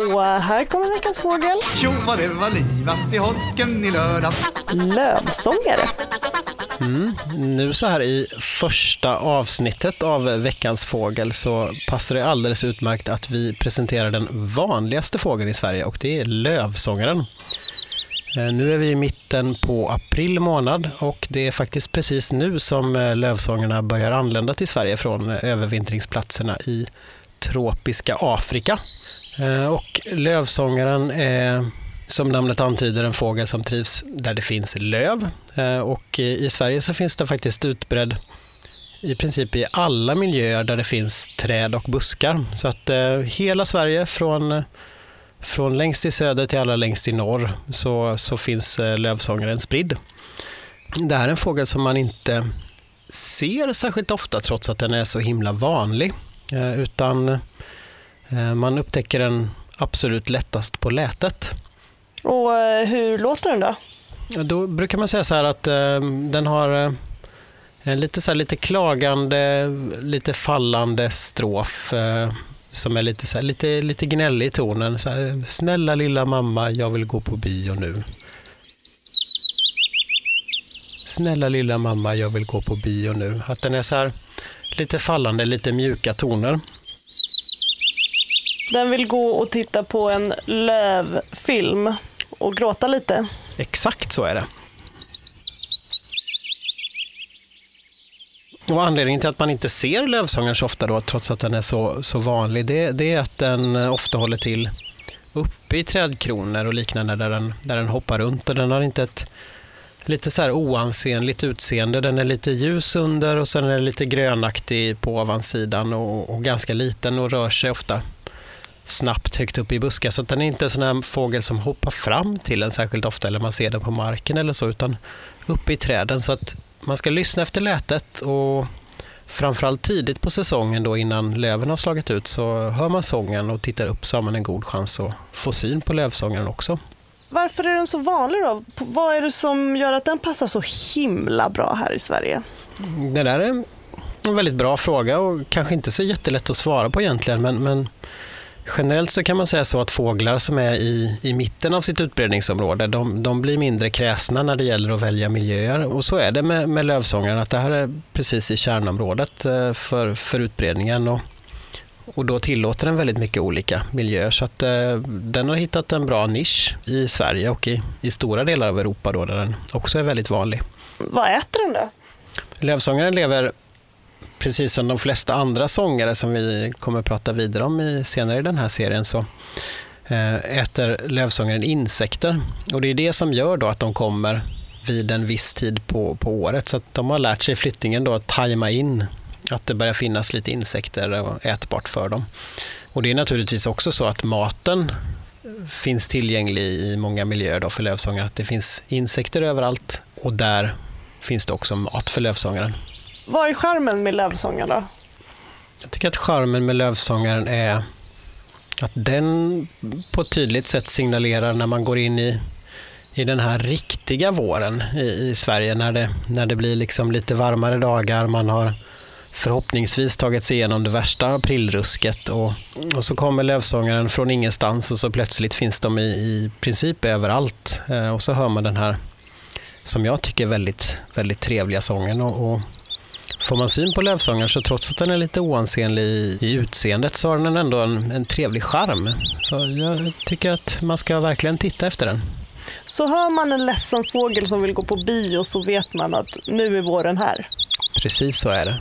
Och här kommer veckans fågel. Tjo vad det var livat i holken i lördags. Lövsångare. Mm. Nu så här i första avsnittet av veckans fågel så passar det alldeles utmärkt att vi presenterar den vanligaste fågeln i Sverige och det är lövsångaren. Eh, nu är vi i mitten på april månad och det är faktiskt precis nu som eh, lövsångarna börjar anlända till Sverige från eh, övervintringsplatserna i tropiska Afrika. Eh, och lövsångaren är som namnet antyder en fågel som trivs där det finns löv. Eh, och i Sverige så finns det faktiskt utbredd i princip i alla miljöer där det finns träd och buskar. Så att eh, hela Sverige från från längst i söder till allra längst i norr så, så finns lövsångaren spridd. Det här är en fågel som man inte ser särskilt ofta trots att den är så himla vanlig. Utan man upptäcker den absolut lättast på lätet. Och hur låter den då? Då brukar man säga så här att den har en lite, så här, lite klagande, lite fallande strof som är lite, så här, lite, lite gnällig i tonen. Här, Snälla lilla mamma, jag vill gå på bio nu. Snälla lilla mamma, jag vill gå på bio nu. Att den är så här lite fallande, lite mjuka toner. Den vill gå och titta på en lövfilm och gråta lite. Exakt så är det. Och anledningen till att man inte ser lövsångaren så ofta då, trots att den är så, så vanlig, det, det är att den ofta håller till uppe i trädkronor och liknande där den, där den hoppar runt och den har inte ett lite så här oansenligt utseende. Den är lite ljus under och sen är den lite grönaktig på ovansidan och, och ganska liten och rör sig ofta snabbt högt upp i buskar. Så den är inte en sån här fågel som hoppar fram till en särskilt ofta eller man ser den på marken eller så, utan uppe i träden. Så att man ska lyssna efter lätet och framförallt tidigt på säsongen då innan löven har slagit ut så hör man sången och tittar upp så har man en god chans att få syn på lövsångaren också. Varför är den så vanlig då? Vad är det som gör att den passar så himla bra här i Sverige? Det där är en väldigt bra fråga och kanske inte så jättelätt att svara på egentligen men, men Generellt så kan man säga så att fåglar som är i, i mitten av sitt utbredningsområde, de, de blir mindre kräsna när det gäller att välja miljöer. Och så är det med, med lövsångaren, att det här är precis i kärnområdet eh, för, för utbredningen. Och, och då tillåter den väldigt mycket olika miljöer. Så att eh, den har hittat en bra nisch i Sverige och i, i stora delar av Europa då, där den också är väldigt vanlig. Vad äter den då? Lövsångaren lever precis som de flesta andra sångare som vi kommer att prata vidare om i, senare i den här serien så eh, äter lövsångaren insekter. Och det är det som gör då att de kommer vid en viss tid på, på året. Så att de har lärt sig flyttningen då att tajma in att det börjar finnas lite insekter och ätbart för dem. Och det är naturligtvis också så att maten finns tillgänglig i många miljöer då för lövsångaren. Att det finns insekter överallt och där finns det också mat för lövsångaren. Vad är charmen med lövsångaren då? Jag tycker att charmen med lövsångaren är att den på ett tydligt sätt signalerar när man går in i, i den här riktiga våren i, i Sverige, när det, när det blir liksom lite varmare dagar, man har förhoppningsvis tagit sig igenom det värsta aprilrusket och, och så kommer lövsångaren från ingenstans och så plötsligt finns de i, i princip överallt. Eh, och så hör man den här, som jag tycker, väldigt, väldigt trevliga sången. Och, och Får man syn på lövsångaren så trots att den är lite oansenlig i, utseendet så har den ändå en, en trevlig charm. Så jag tycker att man ska verkligen titta efter den. Så hör man en ledsen fågel som vill gå på bio så vet man att nu är våren här. Precis så är det.